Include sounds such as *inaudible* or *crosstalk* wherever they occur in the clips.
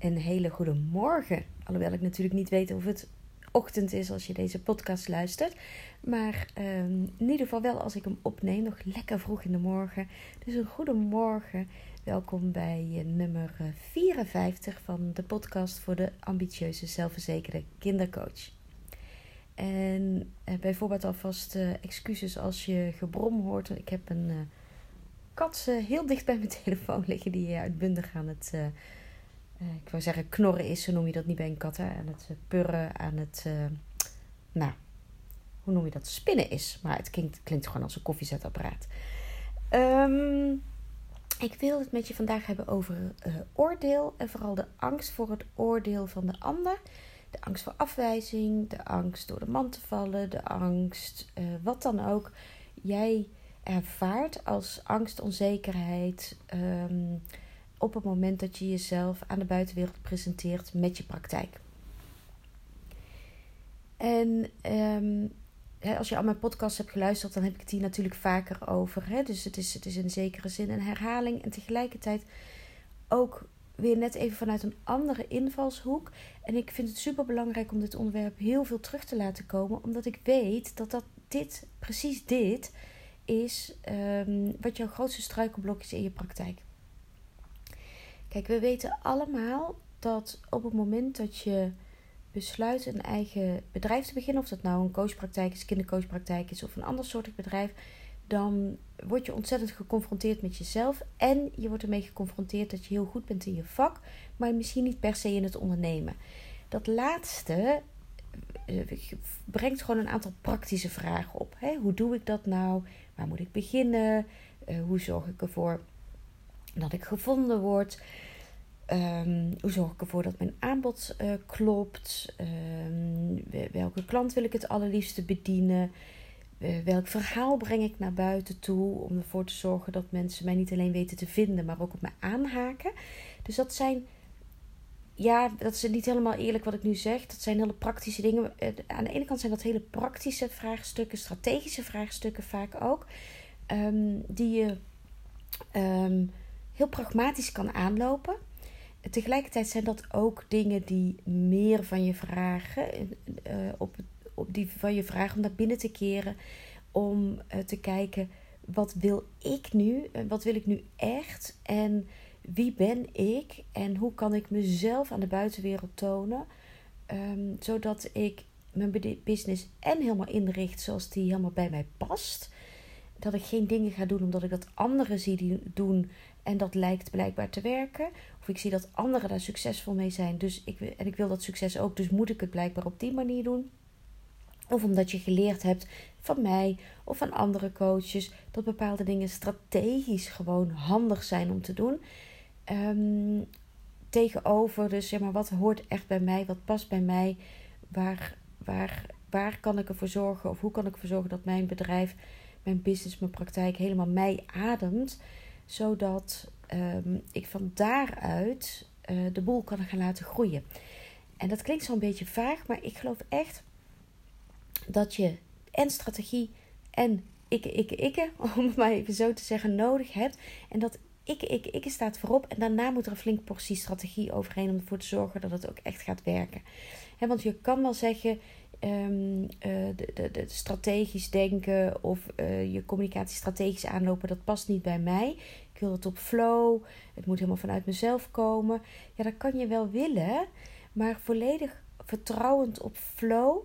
een hele goede morgen. Alhoewel ik natuurlijk niet weet of het ochtend is als je deze podcast luistert. Maar um, in ieder geval wel als ik hem opneem, nog lekker vroeg in de morgen. Dus een goede morgen. Welkom bij nummer 54 van de podcast voor de ambitieuze, zelfverzekerde kindercoach. En uh, bijvoorbeeld alvast excuses als je gebrom hoort. Ik heb een uh, kat heel dicht bij mijn *laughs* telefoon liggen die uitbundig aan het ik wou zeggen knorren is, zo noem je dat niet bij een kat, hè? aan het uh, purren, aan het, uh, nou, hoe noem je dat, spinnen is. Maar het klinkt, klinkt gewoon als een koffiezetapparaat. Um, ik wil het met je vandaag hebben over oordeel en vooral de angst voor het oordeel van de ander. De angst voor afwijzing, de angst door de man te vallen, de angst, wat dan ook. Jij ervaart als angst, onzekerheid, um, op het moment dat je jezelf aan de buitenwereld presenteert met je praktijk. En um, als je al mijn podcast hebt geluisterd, dan heb ik het hier natuurlijk vaker over. Hè? Dus het is, het is in zekere zin een herhaling en tegelijkertijd ook weer net even vanuit een andere invalshoek. En ik vind het super belangrijk om dit onderwerp heel veel terug te laten komen, omdat ik weet dat, dat dit, precies dit, is um, wat jouw grootste struikelblok is in je praktijk. Kijk, we weten allemaal dat op het moment dat je besluit een eigen bedrijf te beginnen, of dat nou een coachpraktijk is, kindercoachpraktijk is of een ander soort bedrijf, dan word je ontzettend geconfronteerd met jezelf en je wordt ermee geconfronteerd dat je heel goed bent in je vak, maar misschien niet per se in het ondernemen. Dat laatste eh, brengt gewoon een aantal praktische vragen op. Hoe doe ik dat nou? Waar moet ik beginnen? Eh, hoe zorg ik ervoor dat ik gevonden word. Um, hoe zorg ik ervoor dat mijn aanbod uh, klopt? Um, welke klant wil ik het allerliefste bedienen? Welk verhaal breng ik naar buiten toe om ervoor te zorgen dat mensen mij niet alleen weten te vinden, maar ook op me aanhaken? Dus dat zijn, ja, dat is niet helemaal eerlijk wat ik nu zeg. Dat zijn hele praktische dingen. Uh, aan de ene kant zijn dat hele praktische vraagstukken, strategische vraagstukken vaak ook, um, die je heel pragmatisch kan aanlopen. Tegelijkertijd zijn dat ook dingen die meer van je vragen, uh, op, op die van je vragen om naar binnen te keren, om uh, te kijken wat wil ik nu, uh, wat wil ik nu echt en wie ben ik en hoe kan ik mezelf aan de buitenwereld tonen, um, zodat ik mijn business en helemaal inricht zoals die helemaal bij mij past. Dat ik geen dingen ga doen omdat ik dat anderen zie doen en dat lijkt blijkbaar te werken. Of ik zie dat anderen daar succesvol mee zijn. Dus ik, en ik wil dat succes ook. Dus moet ik het blijkbaar op die manier doen. Of omdat je geleerd hebt van mij of van andere coaches. Dat bepaalde dingen strategisch gewoon handig zijn om te doen. Um, tegenover dus zeg maar wat hoort echt bij mij. Wat past bij mij. Waar, waar, waar kan ik ervoor zorgen. Of hoe kan ik ervoor zorgen dat mijn bedrijf. Mijn business, mijn praktijk helemaal mij ademt zodat ehm, ik van daaruit uh, de boel kan gaan laten groeien. En dat klinkt zo'n beetje vaag, maar ik geloof echt dat je en strategie en ikke, ikke, ikke, *laughs* om het maar even zo te zeggen, nodig hebt. En dat ikke, ikke, ikke staat voorop. En daarna moet er een flink portie strategie overheen om ervoor te zorgen dat het ook echt gaat werken. want je kan wel zeggen, um, de, strategisch denken of uh, je communicatie strategisch aanlopen, dat past niet bij mij. Ik wil het op flow, het moet helemaal vanuit mezelf komen. Ja, dat kan je wel willen, maar volledig vertrouwend op flow,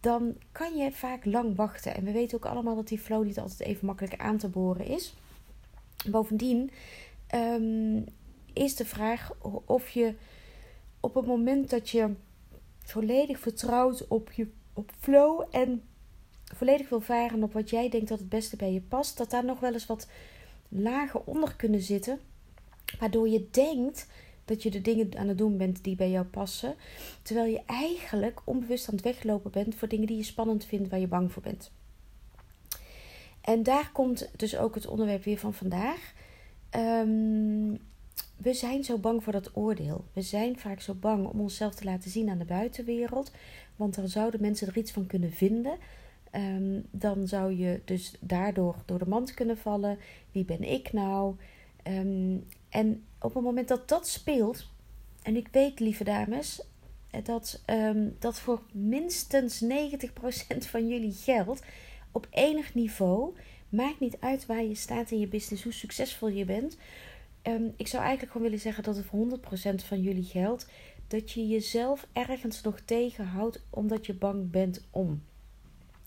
dan kan je vaak lang wachten. En we weten ook allemaal dat die flow niet altijd even makkelijk aan te boren is. Bovendien um, is de vraag of je op het moment dat je volledig vertrouwt op je op flow en volledig wil varen op wat jij denkt dat het beste bij je past, dat daar nog wel eens wat lagen onder kunnen zitten, waardoor je denkt dat je de dingen aan het doen bent die bij jou passen, terwijl je eigenlijk onbewust aan het weglopen bent voor dingen die je spannend vindt, waar je bang voor bent. En daar komt dus ook het onderwerp weer van vandaag. Um, we zijn zo bang voor dat oordeel. We zijn vaak zo bang om onszelf te laten zien aan de buitenwereld. Want dan zouden mensen er iets van kunnen vinden. Um, dan zou je dus daardoor door de mand kunnen vallen. Wie ben ik nou? Um, en op het moment dat dat speelt, En ik weet, lieve dames, dat, um, dat voor minstens 90% van jullie geld op enig niveau, maakt niet uit waar je staat in je business, hoe succesvol je bent. Um, ik zou eigenlijk gewoon willen zeggen dat het voor 100% van jullie geldt dat je jezelf ergens nog tegenhoudt omdat je bang bent om.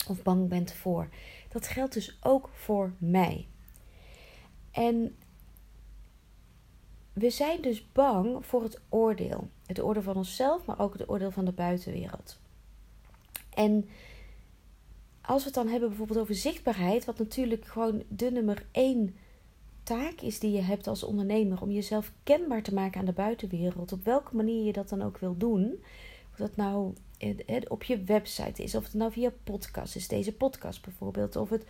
Of bang bent voor. Dat geldt dus ook voor mij. En we zijn dus bang voor het oordeel. Het oordeel van onszelf, maar ook het oordeel van de buitenwereld. En als we het dan hebben bijvoorbeeld over zichtbaarheid, wat natuurlijk gewoon de nummer één taak is die je hebt als ondernemer om jezelf kenbaar te maken aan de buitenwereld, op welke manier je dat dan ook wil doen. Of dat nou op je website is, of het nou via podcast is, deze podcast bijvoorbeeld, of het,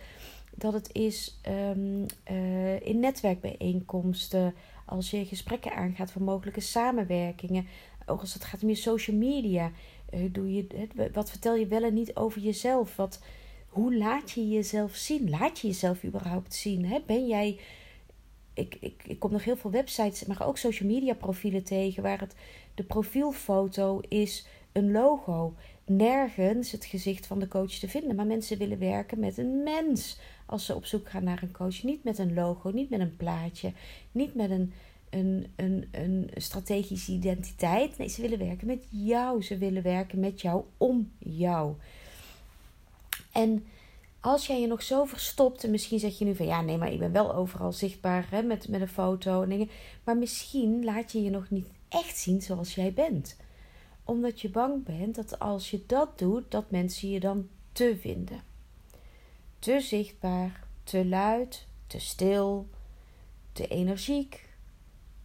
dat het is um, uh, in netwerkbijeenkomsten, als je gesprekken aangaat voor mogelijke samenwerkingen, ook als het gaat om je social media. Doe je, wat vertel je wel en niet over jezelf? Wat, hoe laat je jezelf zien? Laat je jezelf überhaupt zien? Ben jij. Ik, ik, ik kom nog heel veel websites, maar ook social media profielen tegen waar het, de profielfoto is een logo. Nergens het gezicht van de coach te vinden. Maar mensen willen werken met een mens als ze op zoek gaan naar een coach. Niet met een logo, niet met een plaatje, niet met een, een, een, een strategische identiteit. Nee, ze willen werken met jou. Ze willen werken met jou om jou. En als jij je nog zo verstopt, en misschien zeg je nu van ja, nee, maar ik ben wel overal zichtbaar hè, met, met een foto en dingen. Maar misschien laat je je nog niet echt zien zoals jij bent. Omdat je bang bent dat als je dat doet, dat mensen je dan te vinden. Te zichtbaar, te luid, te stil, te energiek,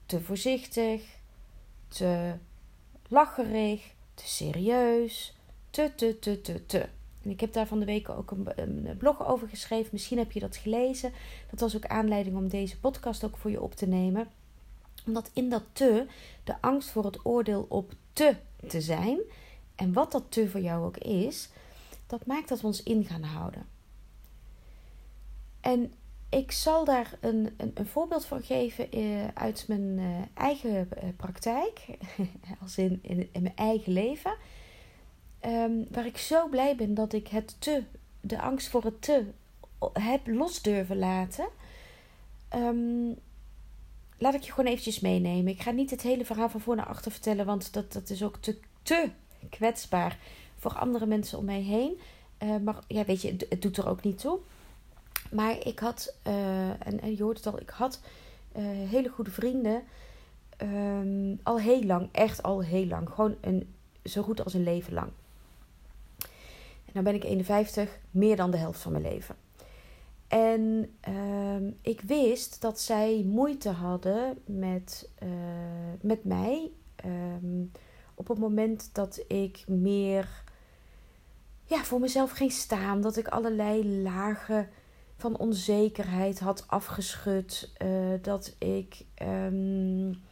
te voorzichtig, te lacherig, te serieus, te, te, te, te, te. En ik heb daar van de week ook een, een, blog over geschreven. Misschien heb je dat gelezen. Dat was ook aanleiding om deze podcast ook voor je op te nemen. Omdat in dat te de angst voor het oordeel op te te zijn. En wat dat te voor jou ook is. Dat maakt dat we ons in gaan houden. En ik zal daar een, een, een voorbeeld van geven uh, uit mijn uh, eigen uh, praktijk. *laughs* Als in, in mijn eigen leven. Um, waar ik zo blij ben dat ik het te, de angst voor het te, heb los durven laten. Um, laat ik je gewoon eventjes meenemen. Ik ga niet het hele verhaal van voor naar achter vertellen, want dat, dat is ook te, te kwetsbaar voor andere mensen om mij heen. Uh, maar ja, weet je, het, doet er ook niet toe. Maar ik had, uh, en, en, je hoort het al, ik had uh, hele goede vrienden. Al heel lang, echt al heel lang. Gewoon een, zo goed als een leven lang. Dan ben ik 51, meer dan de helft van mijn leven. En uh, ik wist dat zij moeite hadden met, uh, met mij. Um, op het moment dat ik meer ja, voor mezelf ging staan. Dat ik allerlei lagen van onzekerheid had afgeschud. Uh, dat ik um,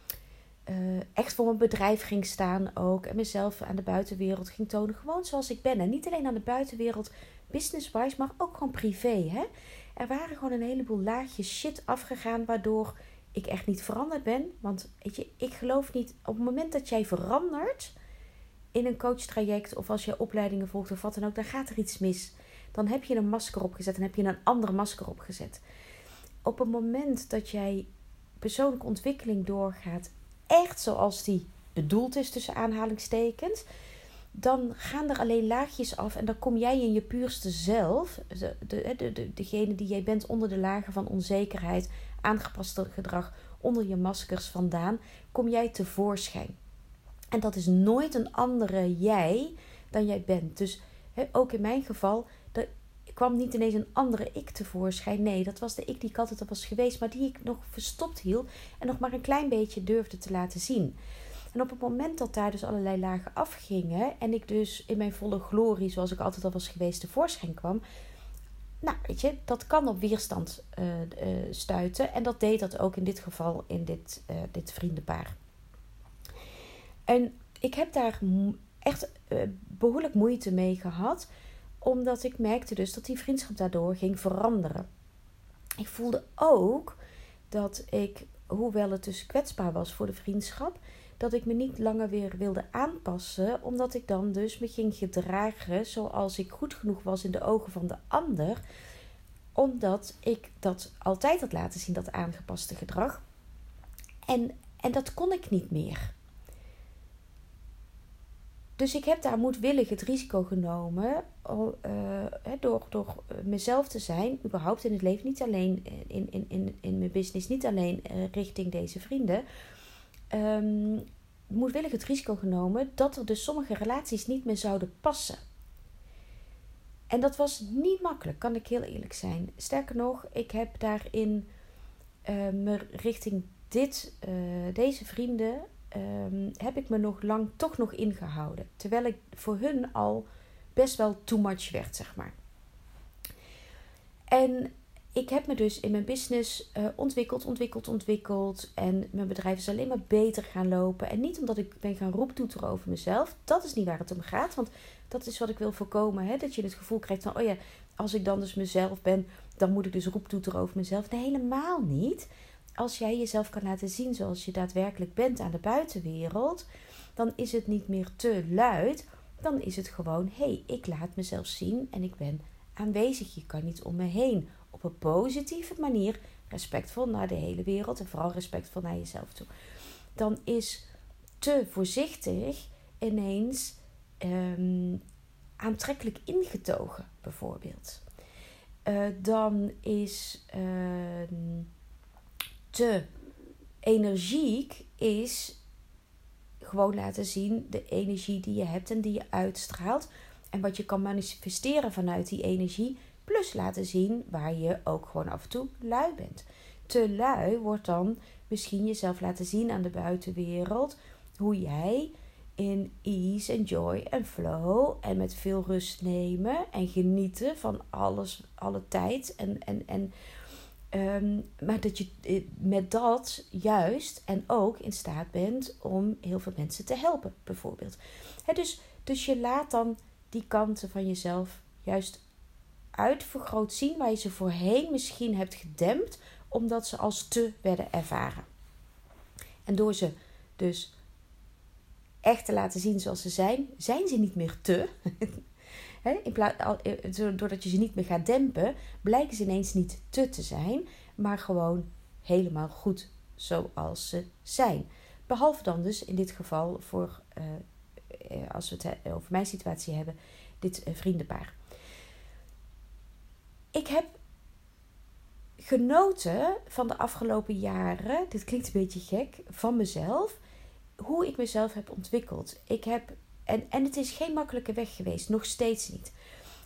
uh, echt voor mijn bedrijf ging staan ook. En mezelf aan de buitenwereld ging tonen. Gewoon zoals ik ben. En niet alleen aan de buitenwereld, business-wise, maar ook gewoon privé. Hè? Er waren gewoon een heleboel laagjes shit afgegaan. Waardoor ik echt niet veranderd ben. Want weet je, ik geloof niet. Op het moment dat jij verandert in een coachtraject. Of als je opleidingen volgt of wat dan ook. Dan gaat er iets mis. Dan heb je een masker opgezet. En heb je een andere masker opgezet. Op het moment dat jij persoonlijke ontwikkeling doorgaat echt zoals die bedoeld is, tussen aanhalingstekens, dan gaan er alleen laagjes af en dan kom jij in je puurste zelf, de, de, de, degene die jij bent onder de lagen van onzekerheid, aangepaste gedrag, onder je maskers vandaan, kom jij tevoorschijn. En dat is nooit een andere jij dan jij bent. Dus ook in mijn geval, kwam niet ineens een andere ik tevoorschijn. Nee, dat was de ik die ik altijd al was geweest, maar die ik nog verstopt hield en nog maar een klein beetje durfde te laten zien. En op het moment dat daar dus allerlei lagen afgingen en ik dus in mijn volle glorie, zoals ik altijd al was geweest, tevoorschijn kwam, nou, weet je, dat kan op weerstand uh, uh, stuiten. En dat deed dat ook in dit geval in dit, uh, dit vriendenpaar. En ik heb daar echt behoorlijk moeite mee gehad omdat ik merkte dus dat die vriendschap daardoor ging veranderen. Ik voelde ook dat ik hoewel het dus kwetsbaar was voor de vriendschap, dat ik me niet langer weer wilde aanpassen, omdat ik dan dus me ging gedragen zoals ik goed genoeg was in de ogen van de ander, omdat ik dat altijd had laten zien, dat aangepaste gedrag. En, en dat kon ik niet meer. Dus ik heb daar moedwillig het risico genomen uh, door, door mezelf te zijn, überhaupt in het leven, niet alleen in, in, in, in mijn business, niet alleen richting deze vrienden. Um, moedwillig het risico genomen dat er dus sommige relaties niet meer zouden passen. En dat was niet makkelijk, kan ik heel eerlijk zijn. Sterker nog, ik heb daarin me richting dit, deze vrienden um, heb ik me nog lang toch nog ingehouden. Terwijl ik voor hun al best wel too much werd, zeg maar. En ik heb me dus in mijn business uh, ontwikkeld, ontwikkeld, ontwikkeld. En mijn bedrijf is alleen maar beter gaan lopen. En niet omdat ik ben gaan roeptoeteren over mezelf. Dat is niet waar het om gaat. Want dat is wat ik wil voorkomen. Hè? Dat je het gevoel krijgt van, oh ja, als ik dan dus mezelf ben, dan moet ik dus roeptoeteren over mezelf. Nee, helemaal niet als jij jezelf kan laten zien zoals je daadwerkelijk bent aan de buitenwereld, dan is het niet meer te luid. Dan is het gewoon: hé, hey, ik laat mezelf zien en ik ben aanwezig. Je kan niet om me heen. Op een positieve manier, respectvol naar de hele wereld en vooral respectvol naar jezelf toe. Dan is te voorzichtig ineens um, aantrekkelijk ingetogen, bijvoorbeeld. Uh, dan is. Uh, te energiek is gewoon laten zien de energie die je hebt en die je uitstraalt. En wat je kan manifesteren vanuit die energie. Plus laten zien waar je ook gewoon af en toe lui bent. Te lui wordt dan misschien jezelf laten zien aan de buitenwereld. Hoe jij in ease en joy en flow en met veel rust nemen en genieten van alles, alle tijd en, en, en Ehm, maar dat je eh, met dat juist en ook in staat bent om heel veel mensen te helpen, bijvoorbeeld. dus, dus je laat dan die kanten van jezelf juist uitvergroot zien waar je ze voorheen misschien hebt gedempt, omdat ze als te werden ervaren. En door ze dus echt te laten zien zoals ze zijn, zijn ze niet meer te. *laughs* eh, doordat je ze niet meer gaat dempen, blijken ze ineens niet te te zijn, maar gewoon helemaal goed zoals ze zijn. Behalve dan dus in dit geval voor, uh, als we het over mijn situatie hebben, dit vriendenpaar. Ik heb genoten van de afgelopen jaren, dit klinkt een beetje gek, van mezelf, hoe ik mezelf heb ontwikkeld. Ik heb en, en het is geen makkelijke weg geweest, nog steeds niet.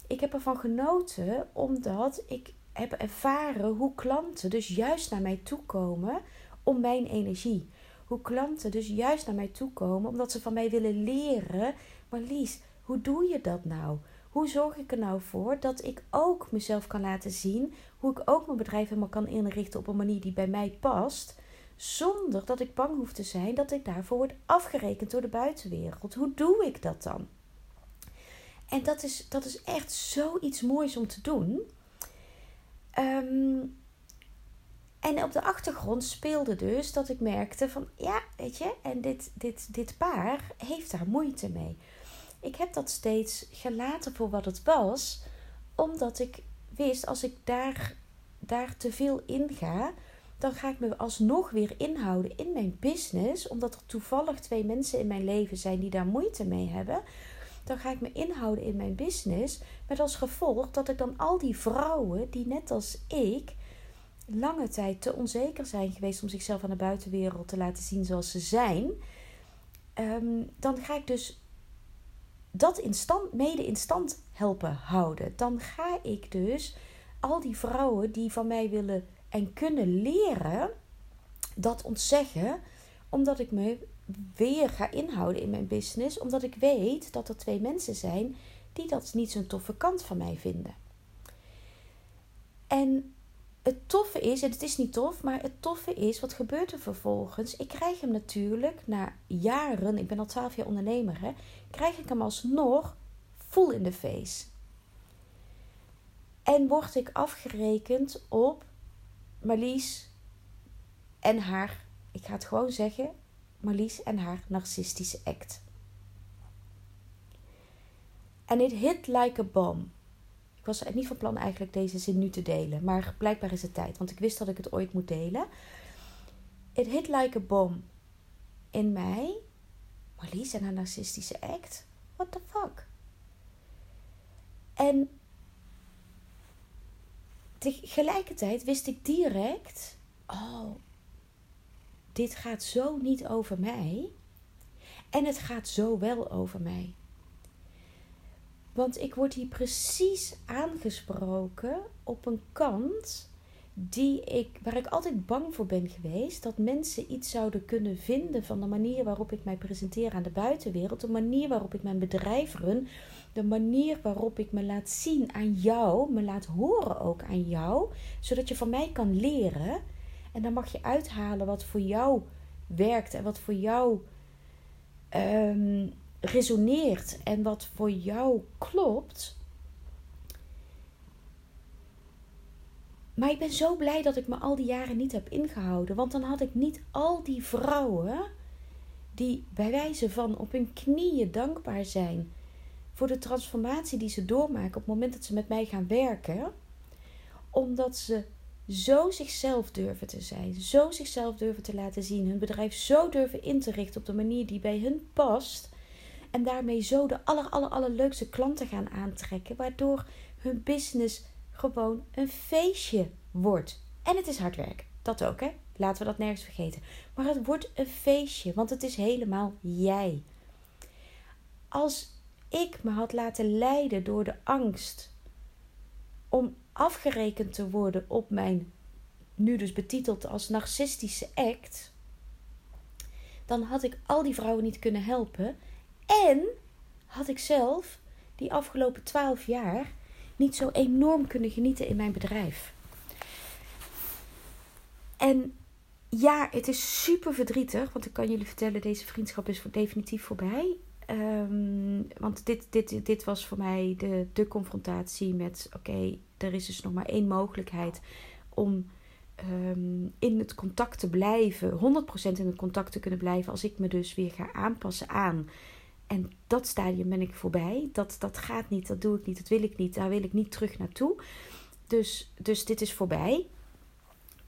Ik heb ervan genoten omdat ik heb ervaren hoe klanten dus juist naar mij toe komen om mijn energie. Hoe klanten dus juist naar mij toe komen omdat ze van mij willen leren. Maar Lies, hoe doe je dat nou? Hoe zorg ik er nou voor dat ik ook mezelf kan laten zien? Hoe ik ook mijn bedrijf helemaal kan inrichten op een manier die bij mij past? Zonder dat ik bang hoef te zijn dat ik daarvoor word afgerekend door de buitenwereld. Hoe doe ik dat dan? En dat is, dat is echt zoiets moois om te doen. Ehm, en op de achtergrond speelde dus dat ik merkte van ja, weet je, en dit, dit, dit paar heeft daar moeite mee. Ik heb dat steeds gelaten voor wat het was, omdat ik wist als ik daar, daar te veel in ga, dan ga ik me alsnog weer inhouden in mijn business, omdat er toevallig twee mensen in mijn leven zijn die daar moeite mee hebben. Dan ga ik me inhouden in mijn business, met als gevolg dat ik dan al die vrouwen die net als ik lange tijd te onzeker zijn geweest om zichzelf aan de buitenwereld te laten zien zoals ze zijn, ehm, dan ga ik dus dat in stand, mede in stand helpen houden. Dan ga ik dus al die vrouwen die van mij willen en kunnen leren dat ontzeggen, omdat ik me weer ga inhouden in mijn business, omdat ik weet dat er twee mensen zijn die dat niet zo'n toffe kant van mij vinden. En het toffe is, en het is niet tof, maar het toffe is, wat gebeurt er vervolgens? Ik krijg hem natuurlijk na jaren, ik ben al twaalf jaar ondernemer, krijg ik hem alsnog full in de face. En word ik afgerekend op Marlies, en haar, ik ga het gewoon zeggen, Marlies en haar narcistische act. En it hit like a bomb. Ik was niet van plan eigenlijk deze zin nu te delen, maar blijkbaar is het tijd, want ik wist dat ik het ooit moet delen. It hit like a bomb in mij. Marlies en haar narcistische act. What the fuck? En tegelijkertijd wist ik direct: oh, dit gaat zo niet over mij. En het gaat zo wel over mij. Want ik word hier precies aangesproken op een kant die ik, waar ik altijd bang voor ben geweest. Dat mensen iets zouden kunnen vinden van de manier waarop ik mij presenteer aan de buitenwereld. De manier waarop ik mijn bedrijf run. De manier waarop ik me laat zien aan jou. Me laat horen ook aan jou. Zodat je van mij kan leren. En dan mag je uithalen wat voor jou werkt en wat voor jou um, resoneert en wat voor jou klopt. Maar ik ben zo blij dat ik me al die jaren niet heb ingehouden. Want dan had ik niet al die vrouwen die bij wijze van op hun knieën dankbaar zijn voor de transformatie die ze doormaken op het moment dat ze met mij gaan werken. Omdat ze zo zichzelf durven te zijn, zo zichzelf durven te laten zien, hun bedrijf zo durven in te richten op de manier die bij hun past. En daarmee zo de aller, aller, allerleukste klanten gaan aantrekken, waardoor hun business gewoon een feestje wordt. En het is hard werk, dat ook hè. Laten we dat nergens vergeten. Maar het wordt een feestje, want het is helemaal jij. Als ik me had laten leiden door de angst om afgerekend te worden op mijn, nu dus betiteld als narcistische act, dan had ik al die vrouwen niet kunnen helpen. En had ik zelf die afgelopen twaalf jaar niet zo enorm kunnen genieten in mijn bedrijf. En ja, het is super verdrietig, want ik kan jullie vertellen, deze vriendschap is definitief voorbij. Um, want dit, dit, dit was voor mij de, de confrontatie met: oké, er is dus nog maar één mogelijkheid om um, in het contact te blijven, 100% in het contact te kunnen blijven, als ik me dus weer ga aanpassen aan. En dat stadium ben ik voorbij. Dat, dat gaat niet, dat doe ik niet, dat wil ik niet, daar wil ik niet terug naartoe. Dus, dus dit is voorbij.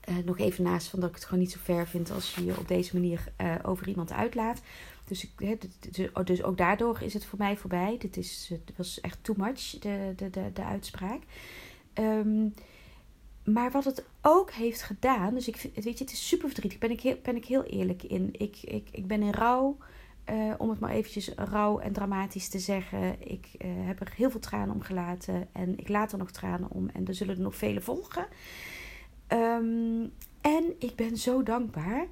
Uh, nog even naast van dat ik het gewoon niet zo ver vind als je je op deze manier uh, over iemand uitlaat. Dus, ik, dus ook daardoor is het voor mij voorbij. Dit is, het was echt too much, de, de, de, de uitspraak. Um, maar wat het ook heeft gedaan, dus ik weet je, het is super verdrietig. Ben ik heel, ben ik heel eerlijk in. Ik, ik, ik ben in rouw, uh, om het maar eventjes rauw en dramatisch te zeggen. Ik uh, heb er heel veel tranen om gelaten en ik laat er nog tranen om en er zullen er nog vele volgen. Um, en ik ben zo dankbaar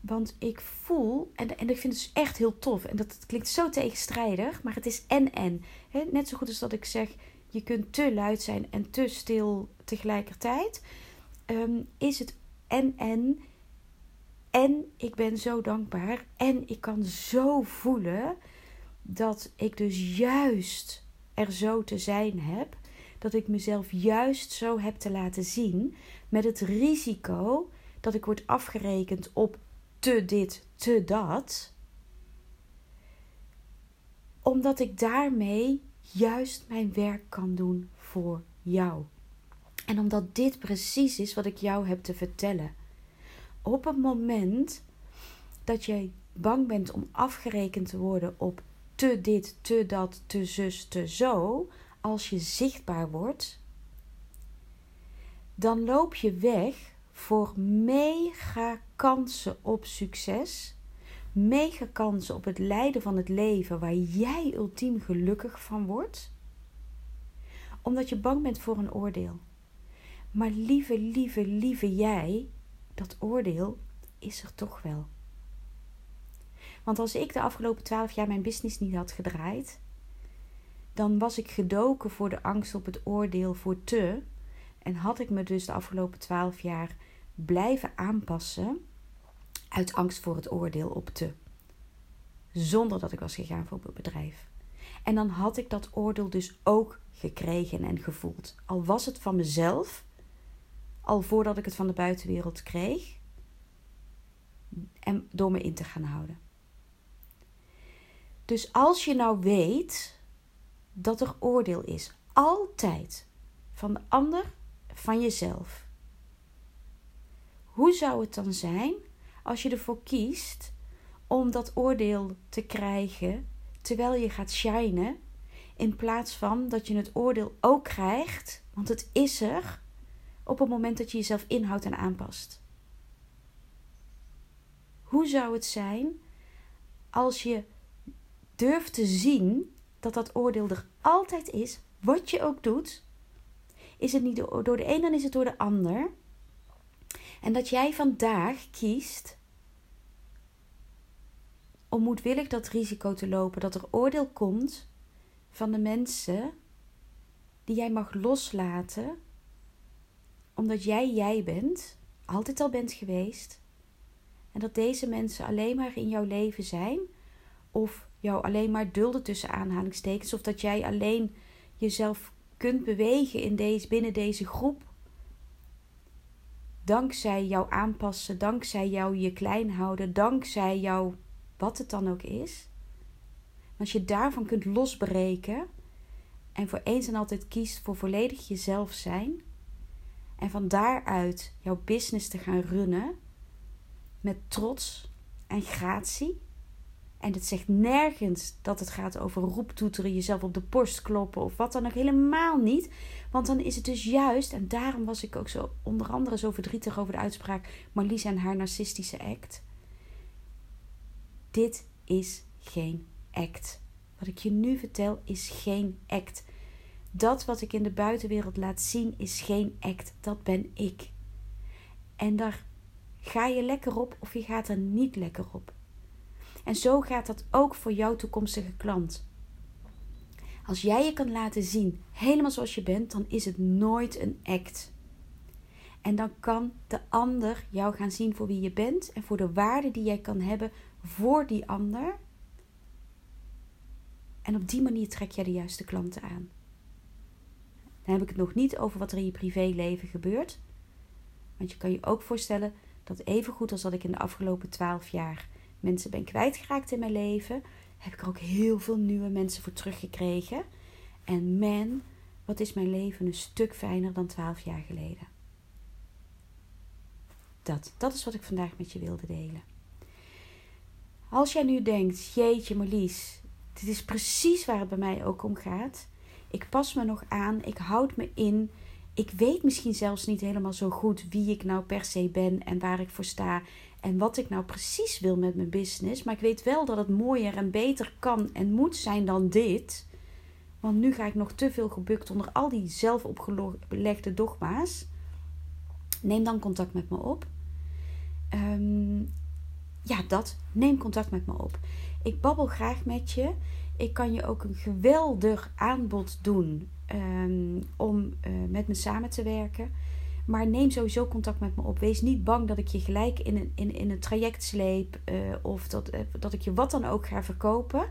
want ik voel, en, en ik vind het dus echt heel tof, en dat klinkt zo tegenstrijdig, maar het is en-en. Net zo goed als dat ik zeg, je kunt te luid zijn en te stil tegelijkertijd, um, is het en-en. En ik ben zo dankbaar en ik kan zo voelen dat ik dus juist er zo te zijn heb. Dat ik mezelf juist zo heb te laten zien. Met het risico dat ik word afgerekend op te dit, te dat. Omdat ik daarmee juist mijn werk kan doen voor jou. En omdat dit precies is wat ik jou heb te vertellen. Op het moment dat jij bang bent om afgerekend te worden op te dit, te dat, te zus, te zo, als je zichtbaar wordt, dan loop je weg voor mega kansen op succes, mega kansen op het leiden van het leven waar jij ultiem gelukkig van wordt, omdat je bang bent voor een oordeel. Maar lieve, lieve, lieve jij, dat oordeel is er toch wel. Want als ik de afgelopen twaalf jaar mijn business niet had gedraaid, dan was ik gedoken voor de angst op het oordeel voor te. En had ik me dus de afgelopen twaalf jaar blijven aanpassen uit angst voor het oordeel op te. Zonder dat ik was gegaan voor het bedrijf. En dan had ik dat oordeel dus ook gekregen en gevoeld. Al was het van mezelf, al voordat ik het van de buitenwereld kreeg. en door me in te gaan houden. Dus als je nou weet dat er oordeel is, altijd van de ander, van jezelf. Hoe zou het dan zijn als je ervoor kiest om dat oordeel te krijgen terwijl je gaat shinen, in plaats van dat je het oordeel ook krijgt, want het is er, op het moment dat je jezelf inhoudt en aanpast? Hoe zou het zijn als je durft te zien dat dat oordeel er altijd is, wat je ook doet? Is het niet door de een, dan is het door de ander. En dat jij vandaag kiest om moedwillig dat risico te lopen dat er oordeel komt van de mensen die jij mag loslaten, omdat jij jij bent, altijd al bent geweest, en dat deze mensen alleen maar in jouw leven zijn, of jou alleen maar dulden tussen aanhalingstekens, of dat jij alleen jezelf kunt bewegen in deze, binnen deze groep. Dankzij jouw aanpassen, dankzij jou je klein houden, dankzij jou wat het dan ook is. Als je daarvan kunt losbreken en voor eens en altijd kiest voor volledig jezelf zijn en van daaruit jouw business te gaan runnen met trots en gratie en het zegt nergens dat het gaat over roeptoeteren, jezelf op de borst kloppen of wat dan ook. Helemaal niet. Want dan is het dus juist, en daarom was ik ook zo onder andere zo verdrietig over de uitspraak Marlies en haar narcistische act. Dit is geen act. Wat ik je nu vertel is geen act. Dat wat ik in de buitenwereld laat zien is geen act. Dat ben ik. En daar ga je lekker op of je gaat er niet lekker op. En zo gaat dat ook voor jouw toekomstige klant. Als jij je kan laten zien, helemaal zoals je bent, dan is het nooit een act. En dan kan de ander jou gaan zien voor wie je bent en voor de waarde die jij kan hebben voor die ander. En op die manier trek jij de juiste klanten aan. Dan heb ik het nog niet over wat er in je privéleven gebeurt. Want je kan je ook voorstellen dat even goed als dat ik in de afgelopen twaalf jaar mensen ben kwijtgeraakt in mijn leven, heb ik er ook heel veel nieuwe mensen voor teruggekregen. En man, wat is mijn leven een stuk fijner dan twaalf jaar geleden. Dat, dat is wat ik vandaag met je wilde delen. Als jij nu denkt, jeetje Marlies, dit is precies waar het bij mij ook om gaat. Ik pas me nog aan, ik houd me in. Ik weet misschien zelfs niet helemaal zo goed wie ik nou per se ben en waar ik voor sta en wat ik nou precies wil met mijn business. Maar ik weet wel dat het mooier en beter kan en moet zijn dan dit. Want nu ga ik nog te veel gebukt onder al die zelf opgelegde dogma's. Neem dan contact met me op. Ehm, ja, dat. Neem contact met me op. Ik babbel graag met je. Ik kan je ook een geweldig aanbod doen um, om uh, met me samen te werken. Maar neem sowieso contact met me op. Wees niet bang dat ik je gelijk in een, in, in een traject sleep. Uh, of dat, uh, dat ik je wat dan ook ga verkopen.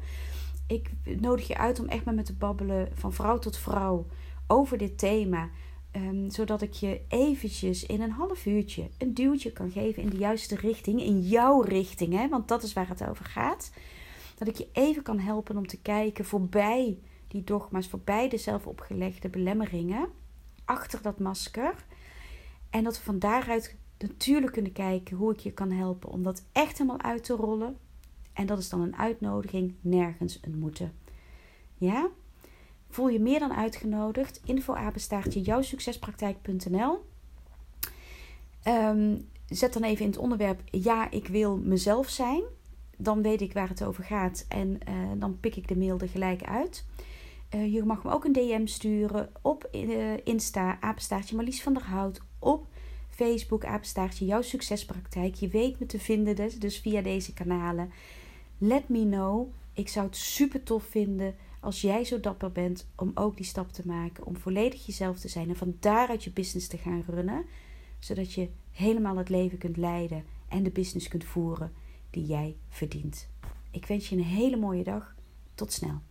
Ik nodig je uit om echt met me te babbelen van vrouw tot vrouw over dit thema. Um, zodat ik je eventjes in een half uurtje een duwtje kan geven in de juiste richting. In jouw richting, hè? want dat is waar het over gaat. Dat ik je even kan helpen om te kijken voorbij die dogma's, voorbij de zelfopgelegde belemmeringen. Achter dat masker. En dat we van daaruit natuurlijk kunnen kijken hoe ik je kan helpen om dat echt helemaal uit te rollen. En dat is dan een uitnodiging, nergens een moeten. Ja? Voel je meer dan uitgenodigd? Info apenstaartje jouwsuccespraktijk.nl um, Zet dan even in het onderwerp ja, ik wil mezelf zijn. Dan weet ik waar het over gaat en uh, dan pik ik de mail er gelijk uit. Uh, je mag me ook een DM sturen op uh, Insta, apenstaartje Marlies van der Hout op Facebook, apenstaartje Jouw Succespraktijk. Je weet me te vinden, dus, dus via deze kanalen. Let me know. Ik zou het super tof vinden als jij zo dapper bent om ook die stap te maken. Om volledig jezelf te zijn en van daaruit je business te gaan runnen. Zodat je helemaal het leven kunt leiden en de business kunt voeren die jij verdient. Ik wens je een hele mooie dag. Tot snel.